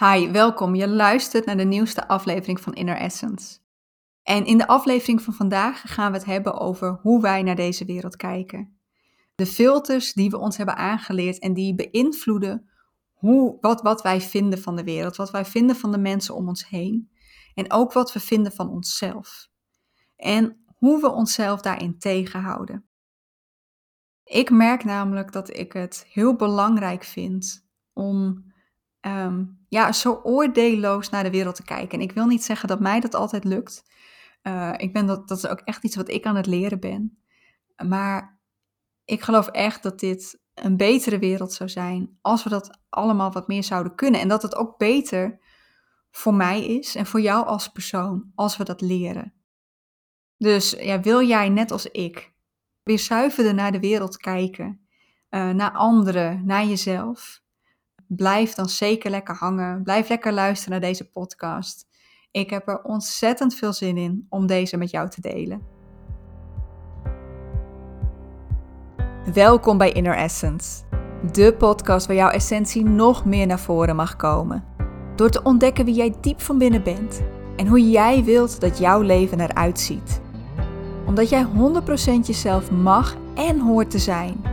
Hi, welkom. Je luistert naar de nieuwste aflevering van Inner Essence. En in de aflevering van vandaag gaan we het hebben over hoe wij naar deze wereld kijken. De filters die we ons hebben aangeleerd en die beïnvloeden hoe, wat, wat wij vinden van de wereld, wat wij vinden van de mensen om ons heen en ook wat we vinden van onszelf. En hoe we onszelf daarin tegenhouden. Ik merk namelijk dat ik het heel belangrijk vind om Ehm, ja, zo oordeelloos naar de wereld te kijken. En ik wil niet zeggen dat mij dat altijd lukt. Uh, ik ben dat, dat is ook echt iets wat ik aan het leren ben. Maar ik geloof echt dat dit een betere wereld zou zijn als we dat allemaal wat meer zouden kunnen. En dat het ook beter voor mij is en voor jou als persoon als we dat leren. Dus ja, wil jij net als ik weer zuiverder naar de wereld kijken, uh, naar anderen, naar jezelf? Blijf dan zeker lekker hangen. Blijf lekker luisteren naar deze podcast. Ik heb er ontzettend veel zin in om deze met jou te delen. Welkom bij Inner Essence, de podcast waar jouw essentie nog meer naar voren mag komen. Door te ontdekken wie jij diep van binnen bent en hoe jij wilt dat jouw leven eruit ziet. Omdat jij 100% jezelf mag en hoort te zijn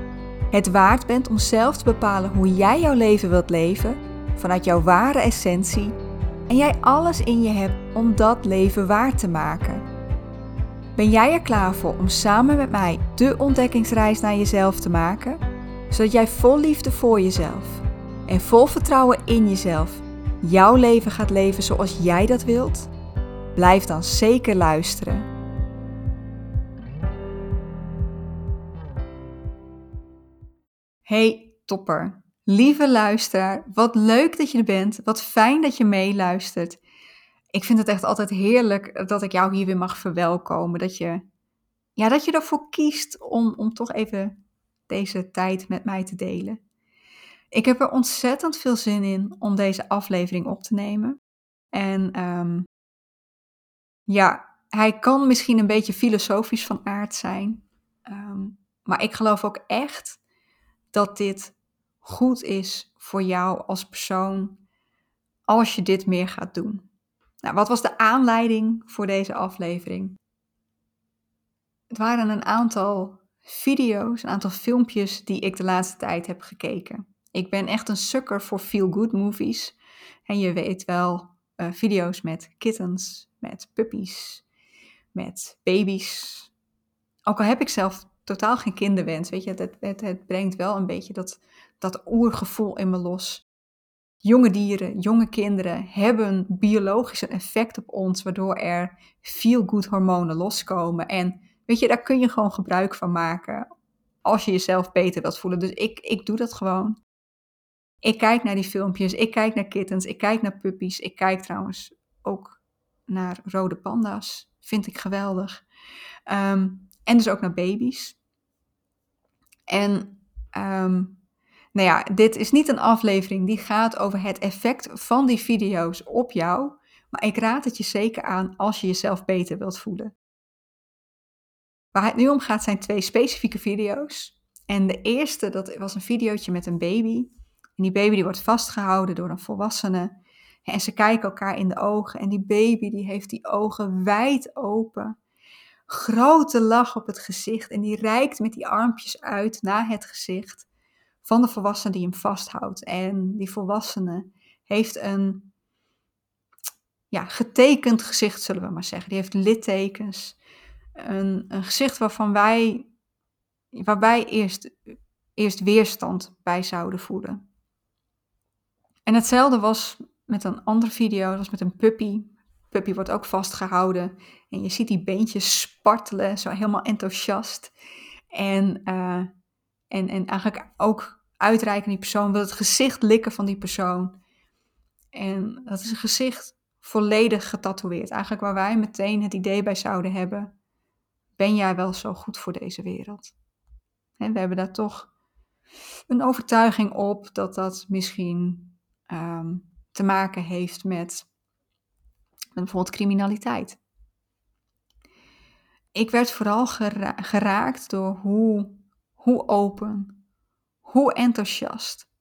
het waard bent om zelf te bepalen hoe jij jouw leven wilt leven vanuit jouw ware essentie en jij alles in je hebt om dat leven waar te maken. Ben jij er klaar voor om samen met mij de ontdekkingsreis naar jezelf te maken, zodat jij vol liefde voor jezelf en vol vertrouwen in jezelf jouw leven gaat leven zoals jij dat wilt? Blijf dan zeker luisteren. Hey topper, lieve luisteraar, wat leuk dat je er bent, wat fijn dat je meeluistert. Ik vind het echt altijd heerlijk dat ik jou hier weer mag verwelkomen, dat je, ja, dat je ervoor kiest om, om toch even deze tijd met mij te delen. Ik heb er ontzettend veel zin in om deze aflevering op te nemen. En um, ja, hij kan misschien een beetje filosofisch van aard zijn, um, maar ik geloof ook echt dat dit goed is voor jou als persoon als je dit meer gaat doen. Nou, wat was de aanleiding voor deze aflevering? Het waren een aantal video's, een aantal filmpjes die ik de laatste tijd heb gekeken. Ik ben echt een sukker voor feel-good movies. En je weet wel, uh, video's met kittens, met puppies, met baby's. Ook al heb ik zelf totaal geen kinderwens. Weet je, het, het, het brengt wel een beetje dat, dat oergevoel in me los. Jonge dieren, jonge kinderen hebben biologisch een effect op ons, waardoor er feel-good hormonen loskomen. En weet je, daar kun je gewoon gebruik van maken als je jezelf beter wilt voelen. Dus ik, ik doe dat gewoon. Ik kijk naar die filmpjes, ik kijk naar kittens, ik kijk naar puppies. Ik kijk trouwens ook naar rode panda's. Vind ik geweldig. Um, en dus ook naar baby's. En um, nou ja, dit is niet een aflevering die gaat over het effect van die video's op jou. Maar ik raad het je zeker aan als je jezelf beter wilt voelen. Waar het nu om gaat zijn twee specifieke video's. En de eerste, dat was een videootje met een baby. En die baby die wordt vastgehouden door een volwassene. En ze kijken elkaar in de ogen. En die baby die heeft die ogen wijd open grote lach op het gezicht en die reikt met die armpjes uit naar het gezicht van de volwassene die hem vasthoudt. En die volwassene heeft een ja, getekend gezicht, zullen we maar zeggen. Die heeft littekens. Een, een gezicht waarvan wij, waarbij eerst, eerst weerstand bij zouden voelen. En hetzelfde was met een andere video, dat was met een puppy puppy wordt ook vastgehouden. En je ziet die beentjes spartelen, zo helemaal enthousiast. En, uh, en, en eigenlijk ook uitreiken die persoon, wil het gezicht likken van die persoon. En dat is een gezicht volledig getatoeëerd. Eigenlijk waar wij meteen het idee bij zouden hebben: ben jij wel zo goed voor deze wereld? En we hebben daar toch een overtuiging op dat dat misschien um, te maken heeft met bijvoorbeeld criminaliteit. Ik werd vooral geraakt door hoe, hoe open, hoe enthousiast,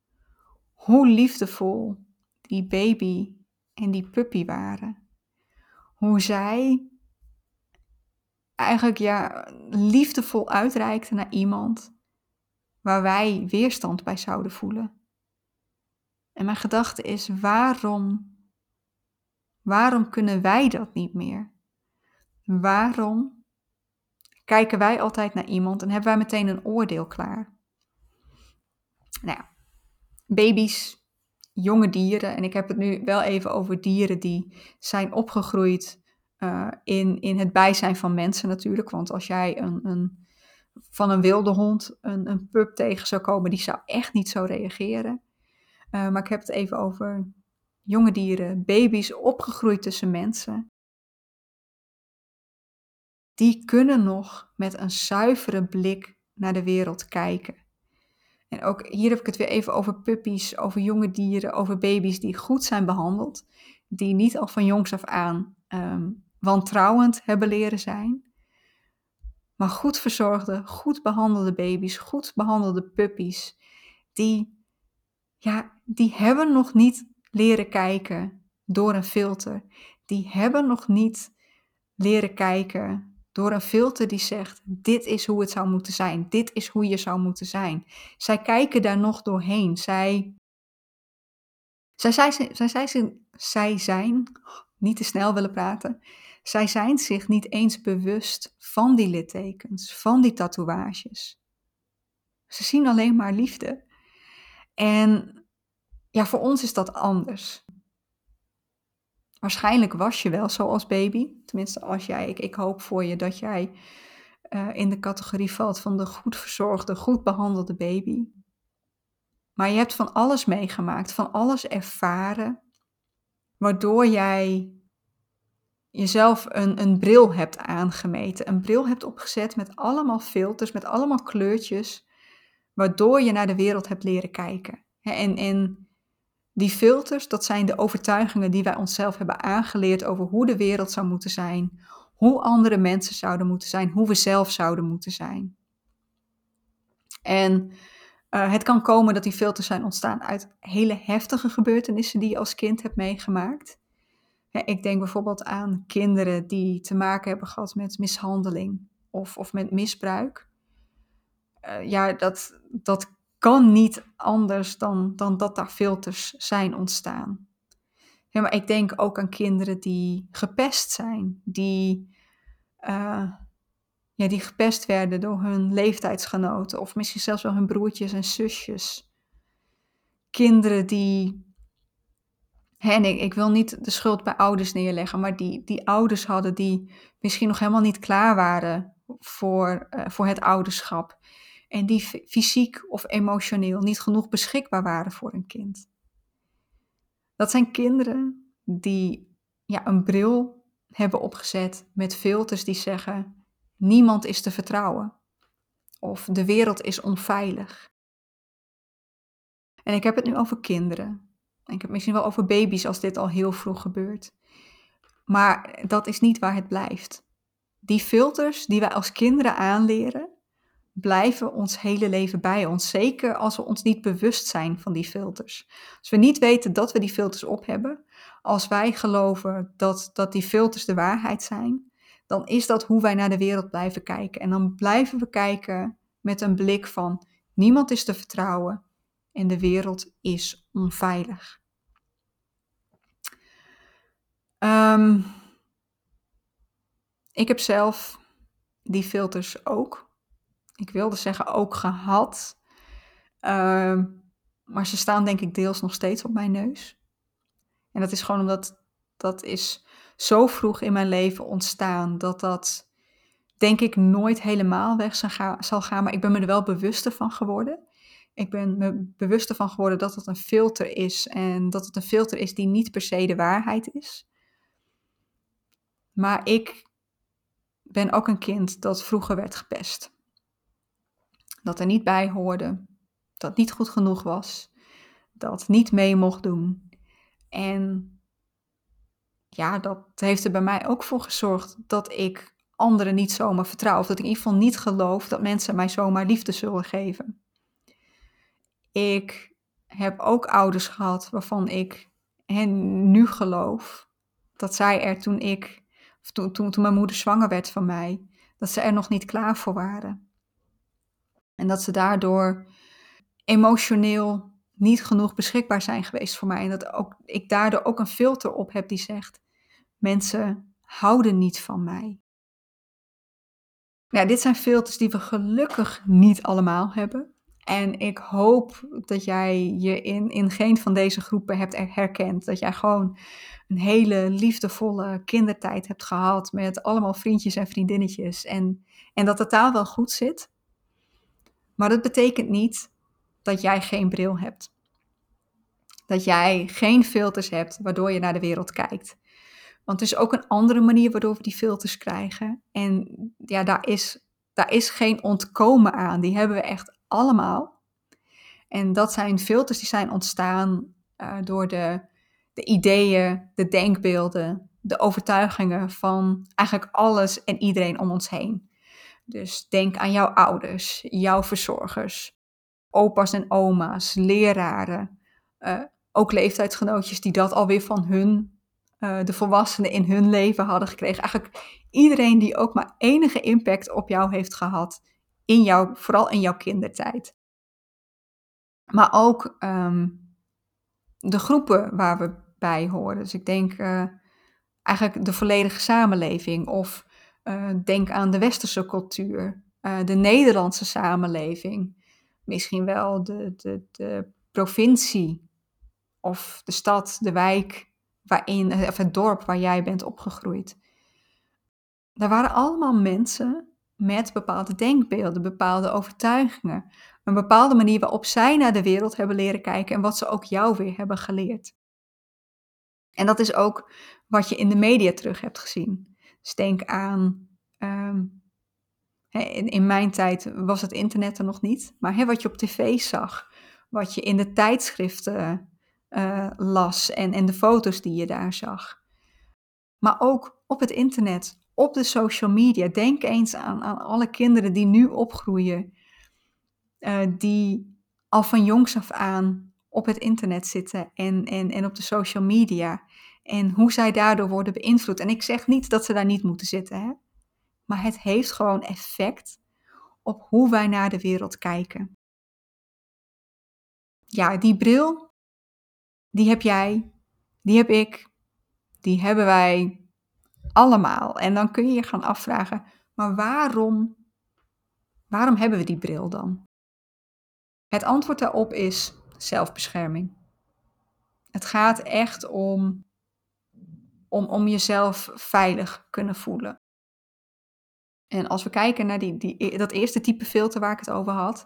hoe liefdevol die baby en die puppy waren. Hoe zij eigenlijk ja, liefdevol uitreikte naar iemand waar wij weerstand bij zouden voelen. En mijn gedachte is: waarom, waarom kunnen wij dat niet meer? Waarom kijken wij altijd naar iemand en hebben wij meteen een oordeel klaar? Nou ja, baby's, jonge dieren, en ik heb het nu wel even over dieren die zijn opgegroeid uh, in, in het bijzijn van mensen natuurlijk. Want als jij een, een, van een wilde hond een, een pup tegen zou komen, die zou echt niet zo reageren. Uh, maar ik heb het even over jonge dieren, baby's opgegroeid tussen mensen. Die kunnen nog met een zuivere blik naar de wereld kijken. En ook hier heb ik het weer even over puppies, over jonge dieren, over baby's die goed zijn behandeld. Die niet al van jongs af aan um, wantrouwend hebben leren zijn. Maar goed verzorgde, goed behandelde baby's, goed behandelde puppies, die, ja, die hebben nog niet leren kijken door een filter. Die hebben nog niet leren kijken door een filter die zegt: dit is hoe het zou moeten zijn, dit is hoe je zou moeten zijn. Zij kijken daar nog doorheen. Zij, zij, zij, zij, zij, zij zijn, niet te snel willen praten, zij zijn zich niet eens bewust van die littekens, van die tatoeages. Ze zien alleen maar liefde. En ja, voor ons is dat anders. Waarschijnlijk was je wel zo als baby. Tenminste, als jij, ik, ik hoop voor je dat jij uh, in de categorie valt van de goed verzorgde, goed behandelde baby. Maar je hebt van alles meegemaakt, van alles ervaren, waardoor jij jezelf een, een bril hebt aangemeten. Een bril hebt opgezet met allemaal filters, met allemaal kleurtjes, waardoor je naar de wereld hebt leren kijken. En, en die filters, dat zijn de overtuigingen die wij onszelf hebben aangeleerd over hoe de wereld zou moeten zijn, hoe andere mensen zouden moeten zijn, hoe we zelf zouden moeten zijn. En uh, het kan komen dat die filters zijn ontstaan uit hele heftige gebeurtenissen die je als kind hebt meegemaakt. Ik denk bijvoorbeeld aan kinderen die te maken hebben gehad met mishandeling of, of met misbruik. Uh, ja, dat, dat kan niet anders dan, dan dat daar filters zijn ontstaan. Ja, maar ik denk ook aan kinderen die gepest zijn, die, uh, ja, die gepest werden door hun leeftijdsgenoten of misschien zelfs wel hun broertjes en zusjes. Kinderen die en ik, wil niet de schuld bij ouders neerleggen, maar die, die ouders hadden die misschien nog helemaal niet klaar waren voor, uh, voor het ouderschap. En die fysiek of emotioneel niet genoeg beschikbaar waren voor een kind. Dat zijn kinderen die ja, een bril hebben opgezet met filters die zeggen: niemand is te vertrouwen. Of de wereld is onveilig. En ik heb het nu over kinderen. Ik heb het misschien wel over baby's als dit al heel vroeg gebeurt. Maar dat is niet waar het blijft. Die filters die wij als kinderen aanleren, blijven ons hele leven bij ons. Zeker als we ons niet bewust zijn van die filters. Als we niet weten dat we die filters op hebben, als wij geloven dat, dat die filters de waarheid zijn, dan is dat hoe wij naar de wereld blijven kijken. En dan blijven we kijken met een blik van niemand is te vertrouwen, en de wereld is onveilig. Um, ik heb zelf die filters ook. Ik wilde zeggen ook gehad. Um, maar ze staan denk ik deels nog steeds op mijn neus. En dat is gewoon omdat dat is zo vroeg in mijn leven ontstaan dat dat denk ik nooit helemaal weg zal gaan. Maar ik ben me er wel bewuster van geworden. Ik ben me bewust ervan geworden dat het een filter is en dat het een filter is die niet per se de waarheid is. Maar ik ben ook een kind dat vroeger werd gepest. Dat er niet bij hoorde, dat niet goed genoeg was, dat niet mee mocht doen. En ja, dat heeft er bij mij ook voor gezorgd dat ik anderen niet zomaar vertrouw. Of dat ik in ieder geval niet geloof dat mensen mij zomaar liefde zullen geven. Ik heb ook ouders gehad waarvan ik en nu geloof dat zij er toen ik, toen, toen, toen mijn moeder zwanger werd van mij, dat ze er nog niet klaar voor waren. En dat ze daardoor emotioneel niet genoeg beschikbaar zijn geweest voor mij. En dat ook, ik daardoor ook een filter op heb die zegt: mensen houden niet van mij. Ja, dit zijn filters die we gelukkig niet allemaal hebben. En ik hoop dat jij je in, in geen van deze groepen hebt herkend. Dat jij gewoon een hele liefdevolle kindertijd hebt gehad met allemaal vriendjes en vriendinnetjes. En, en dat de taal wel goed zit. Maar dat betekent niet dat jij geen bril hebt. Dat jij geen filters hebt waardoor je naar de wereld kijkt. Want er is ook een andere manier waardoor we die filters krijgen. En ja, daar is, daar is geen ontkomen aan. Die hebben we echt allemaal. En dat zijn filters die zijn ontstaan uh, door de, de ideeën, de denkbeelden, de overtuigingen van eigenlijk alles en iedereen om ons heen. Dus denk aan jouw ouders, jouw verzorgers, opa's en oma's, leraren, uh, ook leeftijdsgenootjes die dat alweer van hun, uh, de volwassenen in hun leven hadden gekregen. Eigenlijk iedereen die ook maar enige impact op jou heeft gehad, in jou, vooral in jouw kindertijd. Maar ook um, de groepen waar we bij horen. Dus ik denk uh, eigenlijk de volledige samenleving of uh, denk aan de westerse cultuur, uh, de Nederlandse samenleving, misschien wel de, de, de provincie of de stad, de wijk waarin, of het dorp waar jij bent opgegroeid. Daar waren allemaal mensen met bepaalde denkbeelden, bepaalde overtuigingen, een bepaalde manier waarop zij naar de wereld hebben leren kijken en wat ze ook jou weer hebben geleerd. En dat is ook wat je in de media terug hebt gezien. Dus denk aan, um, in, in, mijn tijd was het internet er nog niet, maar wat je op tv zag, wat je in de tijdschriften uh, las en, en de foto's die je daar zag. Maar ook op het internet, op de social media. Denk eens aan, aan alle kinderen die nu opgroeien, uh, die al van jongs af aan op het internet zitten en, en, en op de social media. En hoe zij daardoor worden beïnvloed. En ik zeg niet dat ze daar niet moeten zitten, hè? maar het heeft gewoon effect op hoe wij naar de wereld kijken. Ja, die bril, die heb jij, die heb ik, die hebben wij allemaal. En dan kun je je gaan afvragen, maar waarom, waarom hebben we die bril dan? Het antwoord daarop is zelfbescherming. Het gaat echt om, om, om jezelf veilig kunnen voelen. En als we kijken naar die, die, dat eerste type filter waar ik het over had,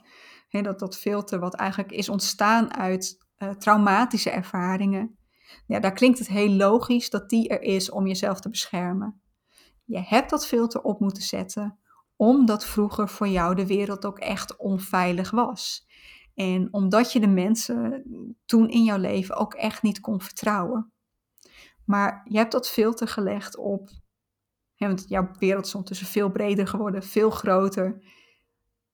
hè, dat, dat filter wat eigenlijk is ontstaan uit uh, traumatische ervaringen, daar klinkt het heel logisch dat die er is om jezelf te beschermen. Je hebt dat filter op moeten zetten omdat vroeger voor jou de wereld ook echt onveilig was. En omdat je de mensen toen in jouw leven ook echt niet kon vertrouwen. Maar je hebt dat filter gelegd op, hè, want jouw wereld is ondertussen veel breder geworden, veel groter.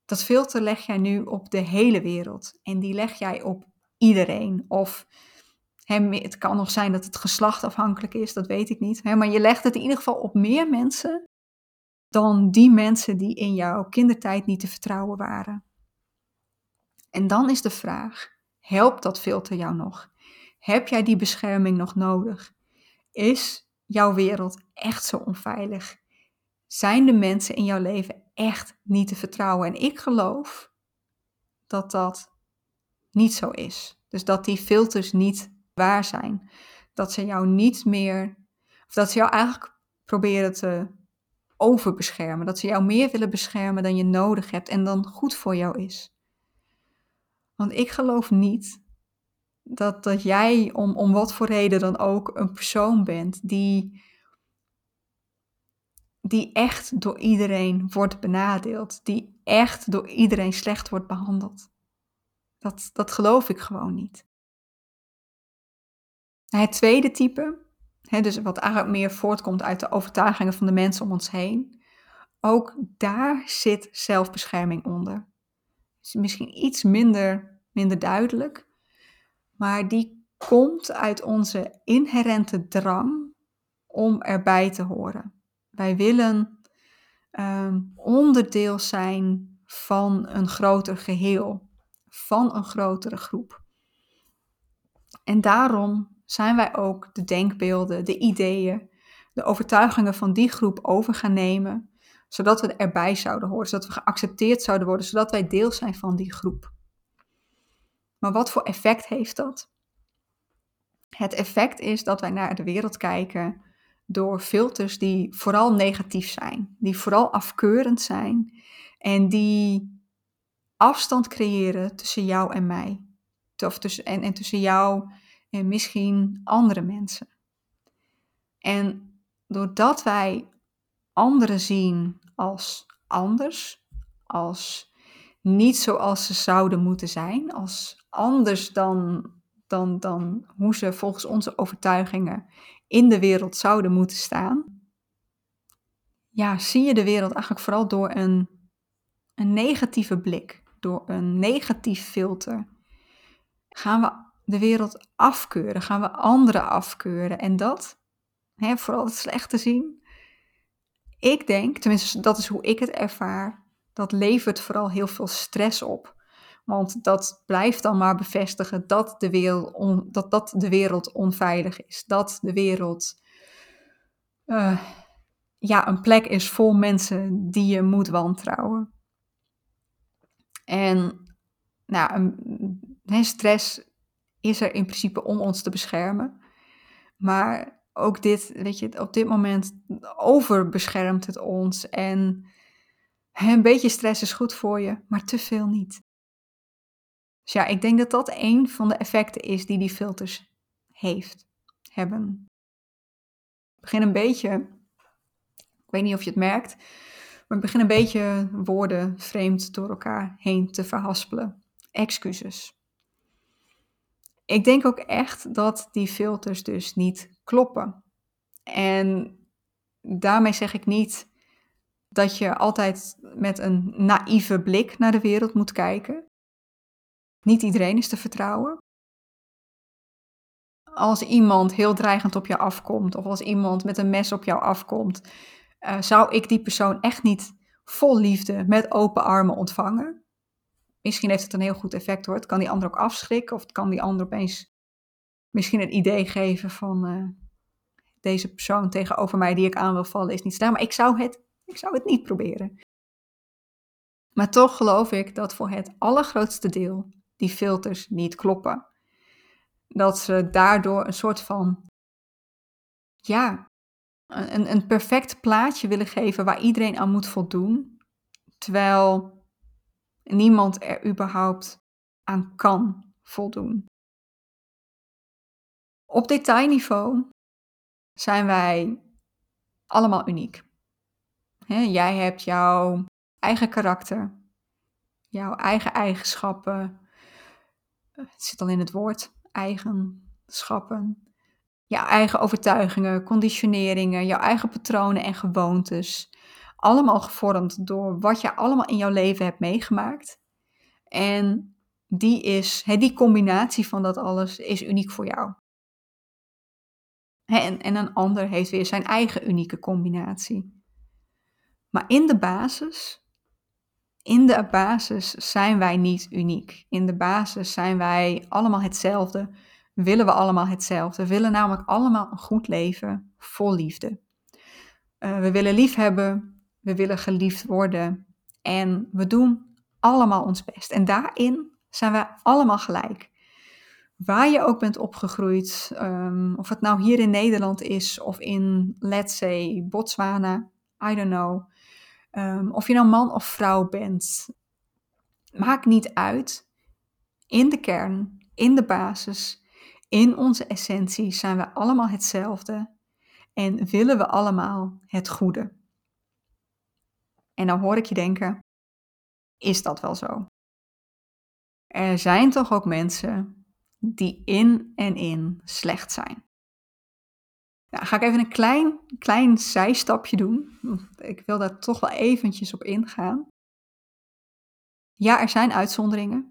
Dat filter leg jij nu op de hele wereld. En die leg jij op iedereen. Of het kan nog zijn dat het geslacht afhankelijk is, dat weet ik niet. maar je legt het in ieder geval op meer mensen dan die mensen die in jouw kindertijd niet te vertrouwen waren. En dan is de vraag: helpt dat filter jou nog? Heb jij die bescherming nog nodig? Is jouw wereld echt zo onveilig? Zijn de mensen in jouw leven echt niet te vertrouwen? En ik geloof dat dat niet zo is. Dus dat die filters niet waar zijn. Dat ze jou niet meer, of dat ze jou eigenlijk proberen te overbeschermen. Dat ze jou meer willen beschermen dan je nodig hebt en dan goed voor jou is. Want ik geloof niet dat, dat jij, om, om wat voor reden dan ook, een persoon bent die, die echt door iedereen wordt benadeeld. Die echt door iedereen slecht wordt behandeld. Dat, dat geloof ik gewoon niet. Het tweede type, hè, dus wat eigenlijk meer voortkomt uit de overtuigingen van de mensen om ons heen, ook daar zit zelfbescherming onder. Is misschien iets minder, minder duidelijk, maar die komt uit onze inherente drang om erbij te horen. Wij willen ehm, onderdeel zijn van een groter geheel, van een grotere groep. En daarom zijn wij ook de denkbeelden, de ideeën, de overtuigingen van die groep over gaan nemen, zodat we erbij zouden horen, zodat we geaccepteerd zouden worden, zodat wij deel zijn van die groep. Maar wat voor effect heeft dat? Het effect is dat wij naar de wereld kijken door filters die vooral negatief zijn, die vooral afkeurend zijn en die afstand creëren tussen jou en mij. Of tussen, en, en tussen jou en misschien andere mensen. En doordat wij anderen zien als anders, als niet zoals ze zouden moeten zijn, als anders dan, dan, dan hoe ze volgens onze overtuigingen in de wereld zouden moeten staan, ja, zie je de wereld eigenlijk vooral door een, een negatieve blik, door een negatief filter. Gaan we de wereld afkeuren, gaan we anderen afkeuren en dat, hè, vooral het slechte zien. Ik denk, tenminste dat is hoe ik het ervaar, dat levert vooral heel veel stress op. Want dat blijft dan maar bevestigen dat de wereld, dat, dat de wereld onveilig is. Dat de wereld uh, ja, een plek is vol mensen die je moet wantrouwen. En nou, een, stress is er in principe om ons te beschermen. Maar ook dit, weet je, op dit moment overbeschermt het ons. En een beetje stress is goed voor je, maar te veel niet. Dus ja, ik denk dat dat een van de effecten is die die filters heeft, hebben. Ik begin een beetje, ik weet niet of je het merkt, maar ik begin een beetje woorden vreemd door elkaar heen te verhaspelen. Excuses. Ik denk ook echt dat die filters dus niet kloppen. En daarmee zeg ik niet dat je altijd met een naïeve blik naar de wereld moet kijken. Niet iedereen is te vertrouwen. Als iemand heel dreigend op jou afkomt, of als iemand met een mes op jou afkomt, uh, zou ik die persoon echt niet vol liefde met open armen ontvangen. Misschien heeft het een heel goed effect hoor. Het kan die ander ook afschrikken, of het kan die ander opeens misschien het idee geven van uh, deze persoon tegenover mij die ik aan wil vallen is niet staan. Maar ik zou het, ik zou het niet proberen. Maar toch geloof ik dat voor het allergrootste deel die filters niet kloppen. Dat ze daardoor een soort van, ja, een, een perfect plaatje willen geven waar iedereen aan moet voldoen, terwijl niemand er überhaupt aan kan voldoen. Op detailniveau zijn wij allemaal uniek. jij hebt jouw eigen karakter, jouw eigen eigenschappen, het zit al in het woord, eigenschappen. Jouw eigen overtuigingen, conditioneringen, jouw eigen patronen en gewoontes. Allemaal gevormd door wat je allemaal in jouw leven hebt meegemaakt. En die, is, die combinatie van dat alles is uniek voor jou. En, en een ander heeft weer zijn eigen unieke combinatie. Maar in de basis in de basis zijn wij niet uniek. In de basis zijn wij allemaal hetzelfde. Willen we allemaal hetzelfde. We willen namelijk allemaal een goed leven vol liefde. Uh, we willen lief hebben. We willen geliefd worden. En we doen allemaal ons best. En daarin zijn wij allemaal gelijk. Waar je ook bent opgegroeid, um, of het nou hier in Nederland is of in, let's say, Botswana, I don't know. Um, of je nou man of vrouw bent, maakt niet uit. In de kern, in de basis, in onze essentie zijn we allemaal hetzelfde en willen we allemaal het goede. En dan hoor ik je denken, is dat wel zo? Er zijn toch ook mensen die in en in slecht zijn. Nou, ga ik even een klein, klein zijstapje doen. Ik wil daar toch wel eventjes op ingaan. Ja, er zijn uitzonderingen.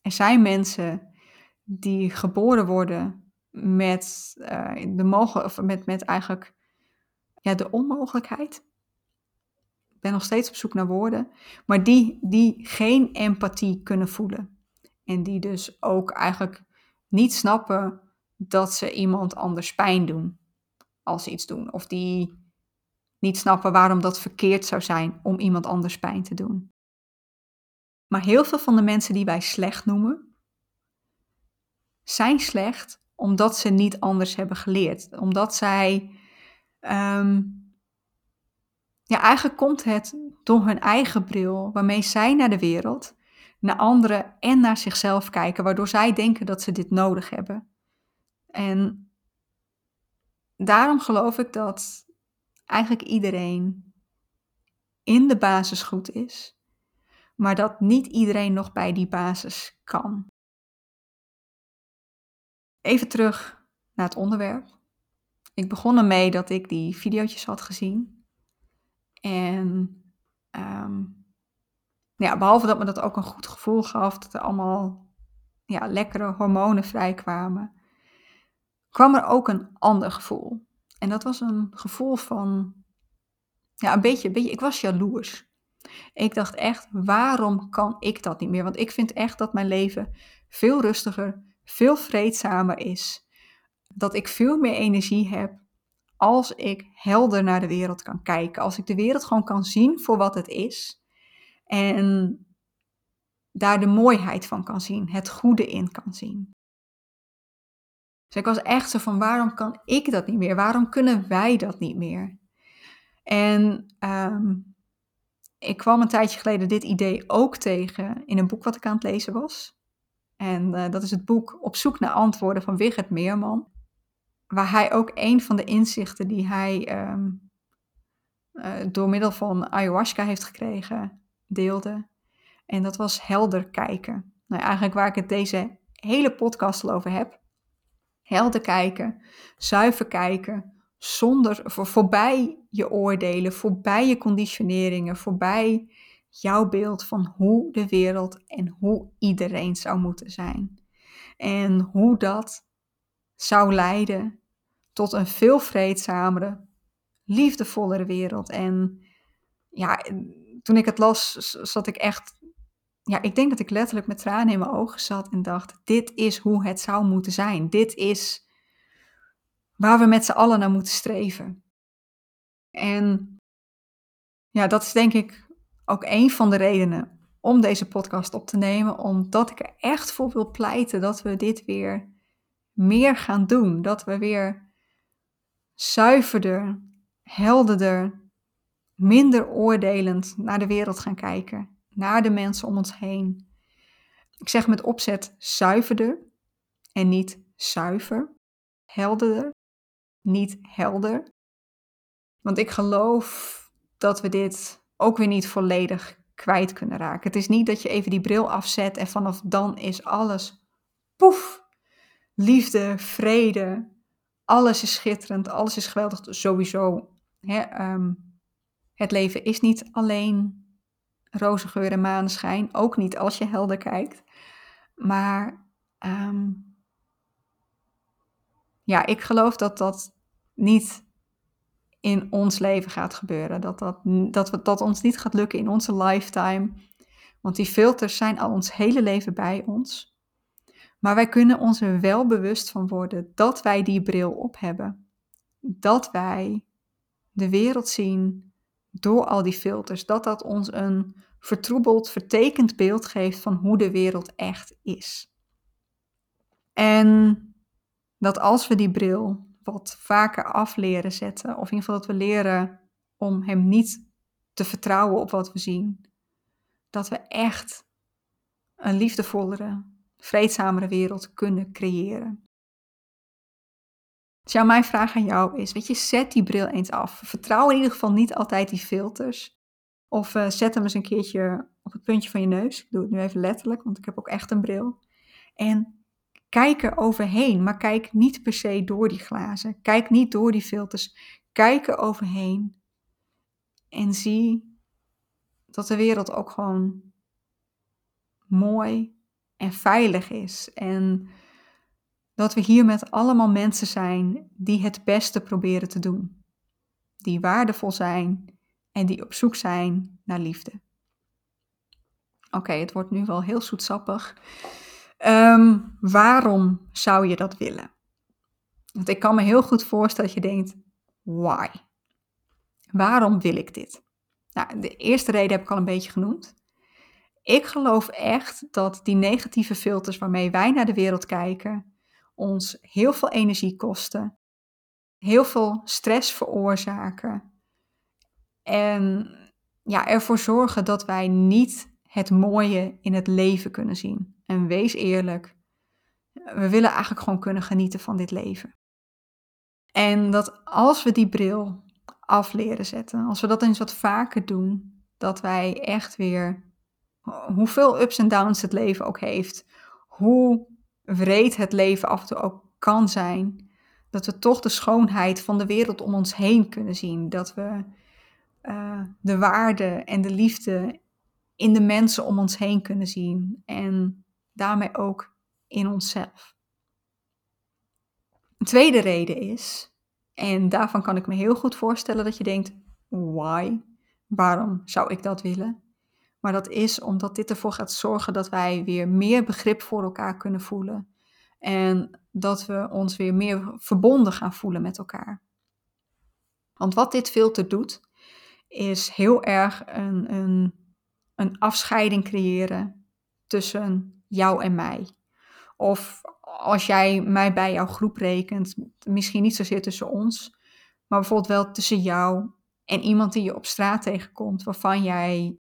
Er zijn mensen die geboren worden met, uh, de mogen, of met, met eigenlijk ja, de onmogelijkheid. Ik ben nog steeds op zoek naar woorden. Maar die, die geen empathie kunnen voelen. En die dus ook eigenlijk niet snappen dat ze iemand anders pijn doen als ze iets doen. Of die niet snappen waarom dat verkeerd zou zijn om iemand anders pijn te doen. Maar heel veel van de mensen die wij slecht noemen, zijn slecht omdat ze niet anders hebben geleerd. Omdat zij. Ehm, ja, eigenlijk komt het door hun eigen bril, waarmee zij naar de wereld, naar anderen en naar zichzelf kijken, waardoor zij denken dat ze dit nodig hebben. En daarom geloof ik dat eigenlijk iedereen in de basis goed is, maar dat niet iedereen nog bij die basis kan. Even terug naar het onderwerp. Ik begon ermee dat ik die video's had gezien. En um, ja, behalve dat me dat ook een goed gevoel gaf, dat er allemaal ja, lekkere hormonen vrijkwamen, kwam er ook een ander gevoel. En dat was een gevoel van, ja, een beetje, een beetje ik was jaloers. Ik dacht echt, waarom kan ik dat niet meer? Want ik vind echt dat mijn leven veel rustiger, veel vreedzamer is. Dat ik veel meer energie heb als ik helder naar de wereld kan kijken. Als ik de wereld gewoon kan zien voor wat het is. En daar de mooiheid van kan zien, het goede in kan zien. Dus ik was echt zo van, waarom kan ik dat niet meer? Waarom kunnen wij dat niet meer? En ehm, ik kwam een tijdje geleden dit idee ook tegen in een boek wat ik aan het lezen was. En uh, dat is het boek Op zoek naar antwoorden van Wigert Meerman. Waar hij ook een van de inzichten die hij um, uh, door middel van ayahuasca heeft gekregen, deelde. En dat was helder kijken. Nou, eigenlijk waar ik het deze hele podcast al over heb. Helder kijken, zuiver kijken, zonder voor, voorbij je oordelen, voorbij je conditioneringen, voorbij jouw beeld van hoe de wereld en hoe iedereen zou moeten zijn. En hoe dat zou leiden tot een veel vreedzamere, liefdevollere wereld. En ja, toen ik het las, zat ik echt. Ja, ik denk dat ik letterlijk met tranen in mijn ogen zat en dacht: dit is hoe het zou moeten zijn. Dit is waar we met z'n allen naar moeten streven. En ja, dat is denk ik ook een van de redenen om deze podcast op te nemen, omdat ik er echt voor wil pleiten dat we dit weer meer gaan doen. Dat we weer zuiverder, helderder, minder oordelend naar de wereld gaan kijken, naar de mensen om ons heen. Ik zeg met opzet zuiverder en niet zuiver, helderder, niet helder. Want ik geloof dat we dit ook weer niet volledig kwijt kunnen raken. Het is niet dat je even die bril afzet en vanaf dan is alles poef. Liefde, vrede, alles is schitterend, alles is geweldig. Sowieso, hè, ehm, het leven is niet alleen roze geur en maneschijn. Ook niet als je helder kijkt. Maar um, ja, ik geloof dat dat niet in ons leven gaat gebeuren. Dat, dat, dat, dat ons niet gaat lukken in onze lifetime. Want die filters zijn al ons hele leven bij ons. Maar wij kunnen ons er wel bewust van worden dat wij die bril op hebben. Dat wij de wereld zien door al die filters. Dat dat ons een vertroebeld, vertekend beeld geeft van hoe de wereld echt is. En dat als we die bril wat vaker af leren zetten, of in ieder geval dat we leren om hem niet te vertrouwen op wat we zien, dat we echt een liefdevollere, vreedzamere wereld kunnen creëren. Dus mijn vraag aan jou is, weet je, zet die bril eens af. Vertrouw in ieder geval niet altijd die filters. Of uh, zet hem eens een keertje op het puntje van je neus. Ik doe het nu even letterlijk, want ik heb ook echt een bril. En kijk er overheen, maar kijk niet per se door die glazen. Kijk niet door die filters. Kijk er overheen en zie dat de wereld ook gewoon mooi en veilig is. En dat we hier met allemaal mensen zijn die het beste proberen te doen. Die waardevol zijn en die op zoek zijn naar liefde. Oké, het wordt nu wel heel zoetsappig. Um, waarom zou je dat willen? Want ik kan me heel goed voorstellen dat je denkt, why? Waarom wil ik dit? Nou, de eerste reden heb ik al een beetje genoemd. Ik geloof echt dat die negatieve filters waarmee wij naar de wereld kijken, ons heel veel energie kosten, heel veel stress veroorzaken en ja, ervoor zorgen dat wij niet het mooie in het leven kunnen zien. En wees eerlijk, we willen eigenlijk gewoon kunnen genieten van dit leven. En dat als we die bril af leren zetten, als we dat eens wat vaker doen, dat wij echt weer, hoeveel ups en downs het leven ook heeft, hoe wreed het leven af en toe ook kan zijn, dat we toch de schoonheid van de wereld om ons heen kunnen zien. Dat we uh, de waarde en de liefde in de mensen om ons heen kunnen zien en daarmee ook in onszelf. Een tweede reden is, en daarvan kan ik me heel goed voorstellen dat je denkt, why? Waarom zou ik dat willen? Maar dat is omdat dit ervoor gaat zorgen dat wij weer meer begrip voor elkaar kunnen voelen. En dat we ons weer meer verbonden gaan voelen met elkaar. Want wat dit filter doet, is heel erg een, een een afscheiding creëren tussen jou en mij. Of als jij mij bij jouw groep rekent, misschien niet zozeer tussen ons, maar bijvoorbeeld wel tussen jou en iemand die je op straat tegenkomt, waarvan jij,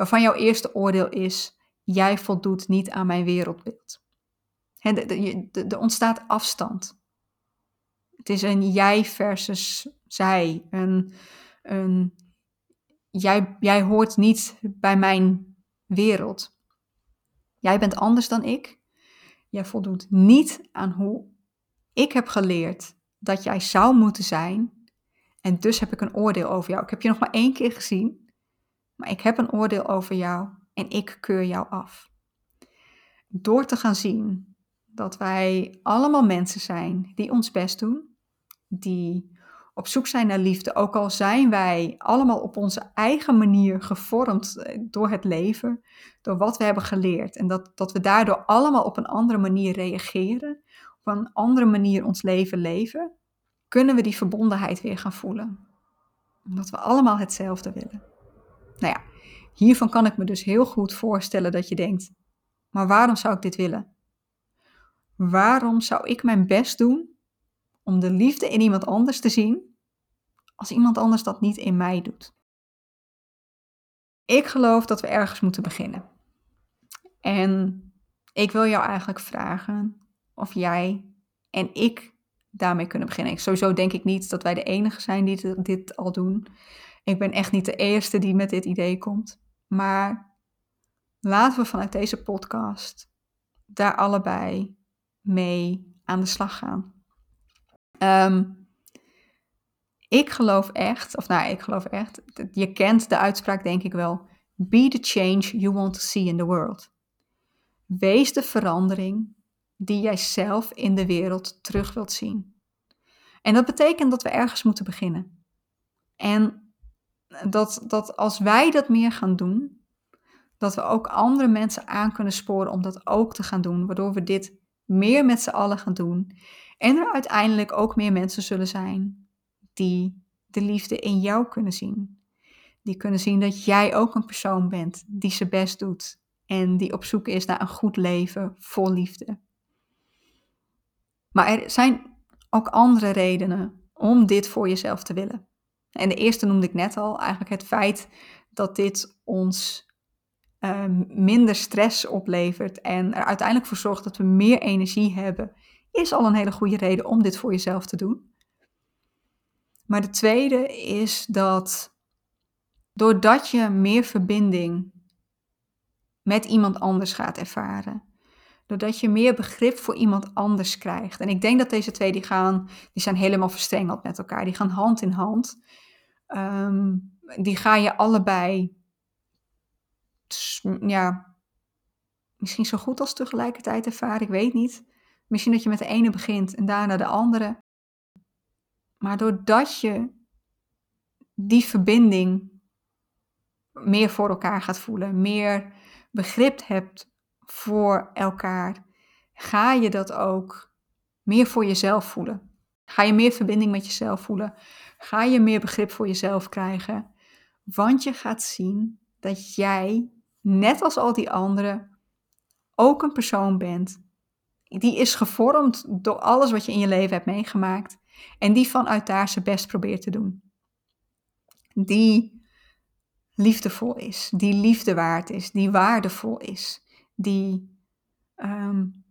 waarvan jouw eerste oordeel is, jij voldoet niet aan mijn wereldbeeld. Er ontstaat afstand. Het is een jij versus zij, een, een jij, jij hoort niet bij mijn wereld. Jij bent anders dan ik. Jij voldoet niet aan hoe ik heb geleerd dat jij zou moeten zijn. En dus heb ik een oordeel over jou. Ik heb je nog maar één keer gezien, maar ik heb een oordeel over jou en ik keur jou af. Door te gaan zien dat wij allemaal mensen zijn die ons best doen, die op zoek zijn naar liefde, ook al zijn wij allemaal op onze eigen manier gevormd eh, door het leven, door wat we hebben geleerd. En dat, dat we daardoor allemaal op een andere manier reageren, op een andere manier ons leven leven, kunnen we die verbondenheid weer gaan voelen. Omdat we allemaal hetzelfde willen. Nou ja, hiervan kan ik me dus heel goed voorstellen dat je denkt, maar waarom zou ik dit willen? Waarom zou ik mijn best doen om de liefde in iemand anders te zien, als iemand anders dat niet in mij doet. Ik geloof dat we ergens moeten beginnen. En ik wil jou eigenlijk vragen of jij en ik daarmee kunnen beginnen. Sowieso denk ik niet dat wij de enige zijn die dit al doen. Ik ben echt niet de eerste die met dit idee komt. Maar laten we vanuit deze podcast daar allebei mee aan de slag gaan. Ehm, ik geloof echt, of nou, ik geloof echt, je kent de uitspraak denk ik wel. Be the change you want to see in the world. Wees de verandering die jij zelf in de wereld terug wilt zien. En dat betekent dat we ergens moeten beginnen. En dat, dat als wij dat meer gaan doen, dat we ook andere mensen aan kunnen sporen om dat ook te gaan doen, waardoor we dit meer met z'n allen gaan doen. En er uiteindelijk ook meer mensen zullen zijn die de liefde in jou kunnen zien. Die kunnen zien dat jij ook een persoon bent die zijn best doet en die op zoek is naar een goed leven vol liefde. Maar er zijn ook andere redenen om dit voor jezelf te willen. En de eerste noemde ik net al, eigenlijk het feit dat dit ons ehm, minder stress oplevert en er uiteindelijk voor zorgt dat we meer energie hebben is al een hele goede reden om dit voor jezelf te doen. Maar de tweede is dat doordat je meer verbinding met iemand anders gaat ervaren, doordat je meer begrip voor iemand anders krijgt. En ik denk dat deze twee die gaan, die zijn helemaal verstrengeld met elkaar, die gaan hand in hand. Ehm, die ga je allebei, ja, misschien zo goed als tegelijkertijd ervaren, ik weet niet. Misschien dat je met de ene begint en daarna de andere. Maar doordat je die verbinding meer voor elkaar gaat voelen, meer begrip hebt voor elkaar, ga je dat ook meer voor jezelf voelen. Ga je meer verbinding met jezelf voelen. Ga je meer begrip voor jezelf krijgen. Want je gaat zien dat jij, net als al die anderen, ook een persoon bent. Die is gevormd door alles wat je in je leven hebt meegemaakt. En die vanuit daar zijn best probeert te doen. Die liefdevol is, die liefde waard is, die waardevol is, die. Um,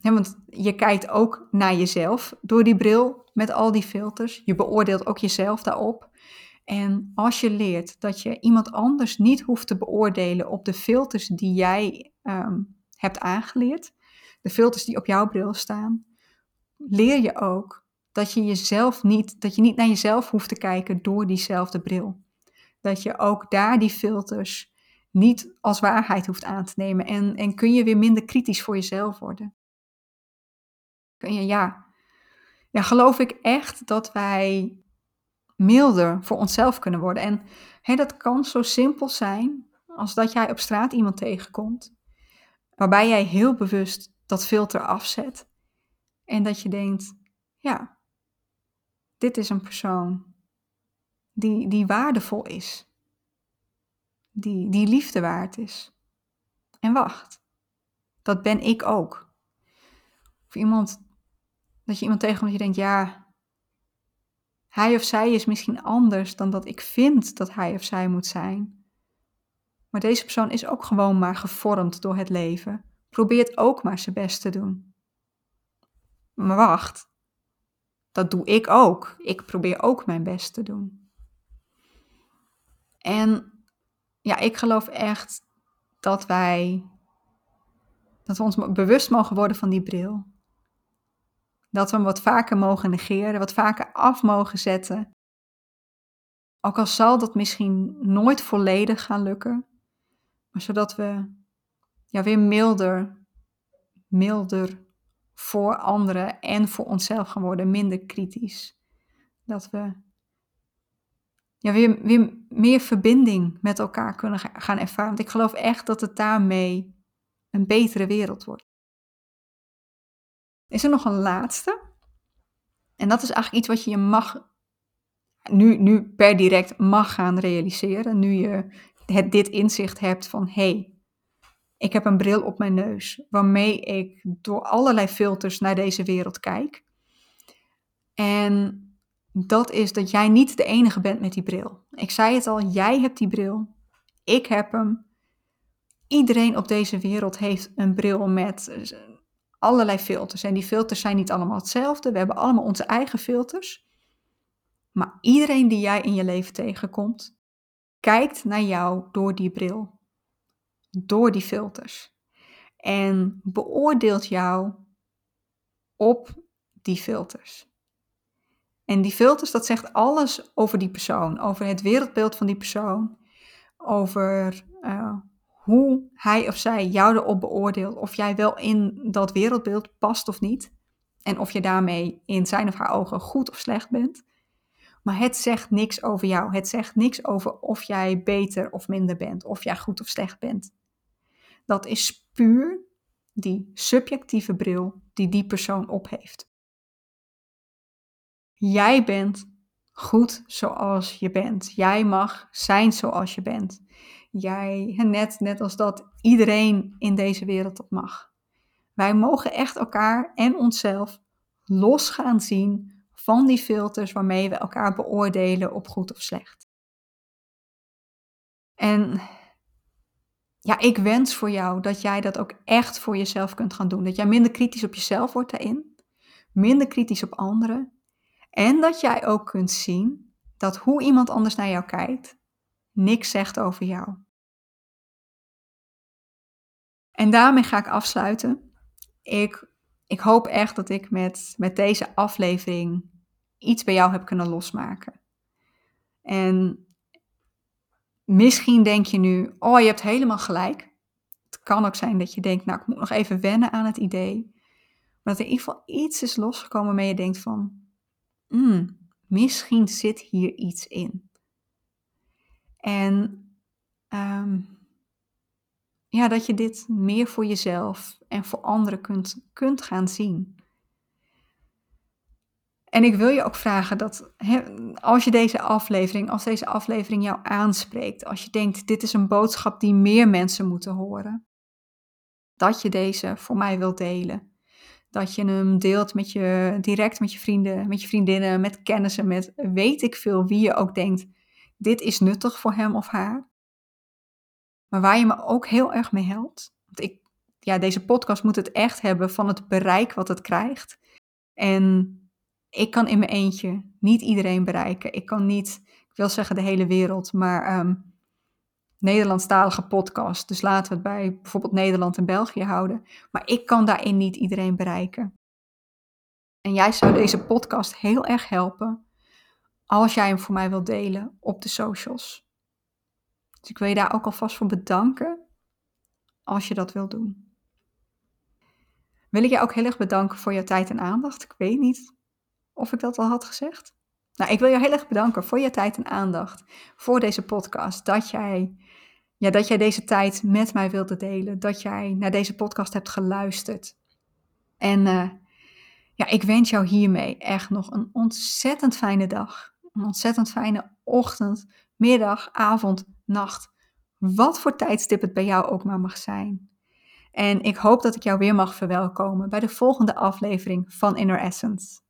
want je kijkt ook naar jezelf door die bril met al die filters. Je beoordeelt ook jezelf daarop. En als je leert dat je iemand anders niet hoeft te beoordelen op de filters die jij um, hebt aangeleerd, de filters die op jouw bril staan, leer je ook dat je jezelf niet, dat je niet naar jezelf hoeft te kijken door diezelfde bril. Dat je ook daar die filters niet als waarheid hoeft aan te nemen. En, en kun je weer minder kritisch voor jezelf worden. Kun je, ja, ja, geloof ik echt dat wij milder voor onszelf kunnen worden. En hè, dat kan zo simpel zijn als dat jij op straat iemand tegenkomt, waarbij jij heel bewust dat filter afzet. En dat je denkt, ja, dit is een persoon die, die waardevol is. Die, die liefde waard is. En wacht, dat ben ik ook. Of iemand, dat je iemand tegenkomt je denkt, ja, hij of zij is misschien anders dan dat ik vind dat hij of zij moet zijn. Maar deze persoon is ook gewoon maar gevormd door het leven. Probeert ook maar zijn best te doen. Maar wacht, dat doe ik ook. Ik probeer ook mijn best te doen. En ja, ik geloof echt dat wij, dat we ons bewust mogen worden van die bril. Dat we hem wat vaker mogen negeren, wat vaker af mogen zetten. Ook al zal dat misschien nooit volledig gaan lukken, maar zodat we ja, weer milder, milder voor anderen en voor onszelf gaan worden, minder kritisch. Dat we ja, weer, weer meer verbinding met elkaar kunnen gaan ervaren. Want ik geloof echt dat het daarmee een betere wereld wordt. Is er nog een laatste? En dat is eigenlijk iets wat je je mag, nu, nu per direct mag gaan realiseren. Nu je het, dit inzicht hebt van, hé, hey, ik heb een bril op mijn neus, waarmee ik door allerlei filters naar deze wereld kijk. En dat is dat jij niet de enige bent met die bril. Ik zei het al, jij hebt die bril. Ik heb hem. Iedereen op deze wereld heeft een bril met allerlei filters. En die filters zijn niet allemaal hetzelfde. We hebben allemaal onze eigen filters. Maar iedereen die jij in je leven tegenkomt, kijkt naar jou door die bril door die filters. En beoordeelt jou op die filters. En die filters, dat zegt alles over die persoon, over het wereldbeeld van die persoon, over uh, hoe hij of zij jou erop beoordeelt, of jij wel in dat wereldbeeld past of niet, en of je daarmee in zijn of haar ogen goed of slecht bent. Maar het zegt niks over jou. Het zegt niks over of jij beter of minder bent, of jij goed of slecht bent. Dat is puur die subjectieve bril die die persoon op heeft. Jij bent goed zoals je bent. Jij mag zijn zoals je bent. Jij, net, net als dat iedereen in deze wereld dat mag. Wij mogen echt elkaar en onszelf los gaan zien van die filters waarmee we elkaar beoordelen op goed of slecht. En ja, ik wens voor jou dat jij dat ook echt voor jezelf kunt gaan doen. Dat jij minder kritisch op jezelf wordt daarin, minder kritisch op anderen. En dat jij ook kunt zien dat hoe iemand anders naar jou kijkt, niks zegt over jou. En daarmee ga ik afsluiten. Ik, ik hoop echt dat ik met, met deze aflevering iets bij jou heb kunnen losmaken. En Misschien denk je nu, oh je hebt helemaal gelijk. Het kan ook zijn dat je denkt, nou ik moet nog even wennen aan het idee. Maar dat er in ieder geval iets is losgekomen waarmee je denkt van, mm, misschien zit hier iets in. En ehm, ja, dat je dit meer voor jezelf en voor anderen kunt, kunt gaan zien. En ik wil je ook vragen dat als je deze aflevering, als deze aflevering jou aanspreekt, als je denkt dit is een boodschap die meer mensen moeten horen, dat je deze voor mij wilt delen. Dat je hem deelt met je, direct met je vrienden, met je vriendinnen, met kennissen, met weet ik veel wie je ook denkt, dit is nuttig voor hem of haar. Maar waar je me ook heel erg mee helpt. Want ik, ja, deze podcast moet het echt hebben van het bereik wat het krijgt. En ik kan in mijn eentje niet iedereen bereiken. Ik kan niet, ik wil zeggen de hele wereld, maar um, Nederlandstalige podcast. Dus laten we het bij bijvoorbeeld Nederland en België houden. Maar ik kan daarin niet iedereen bereiken. En jij zou deze podcast heel erg helpen als jij hem voor mij wilt delen op de socials. Dus ik wil je daar ook alvast voor bedanken als je dat wilt doen. Wil ik je ook heel erg bedanken voor je tijd en aandacht. Ik weet niet of ik dat al had gezegd. Nou, ik wil je heel erg bedanken voor je tijd en aandacht voor deze podcast. Dat jij, ja, dat jij deze tijd met mij wilde delen. Dat jij naar deze podcast hebt geluisterd. En uh, ja, ik wens jou hiermee echt nog een ontzettend fijne dag. Een ontzettend fijne ochtend, middag, avond, nacht. Wat voor tijdstip het bij jou ook maar mag zijn. En ik hoop dat ik jou weer mag verwelkomen bij de volgende aflevering van Inner Essence.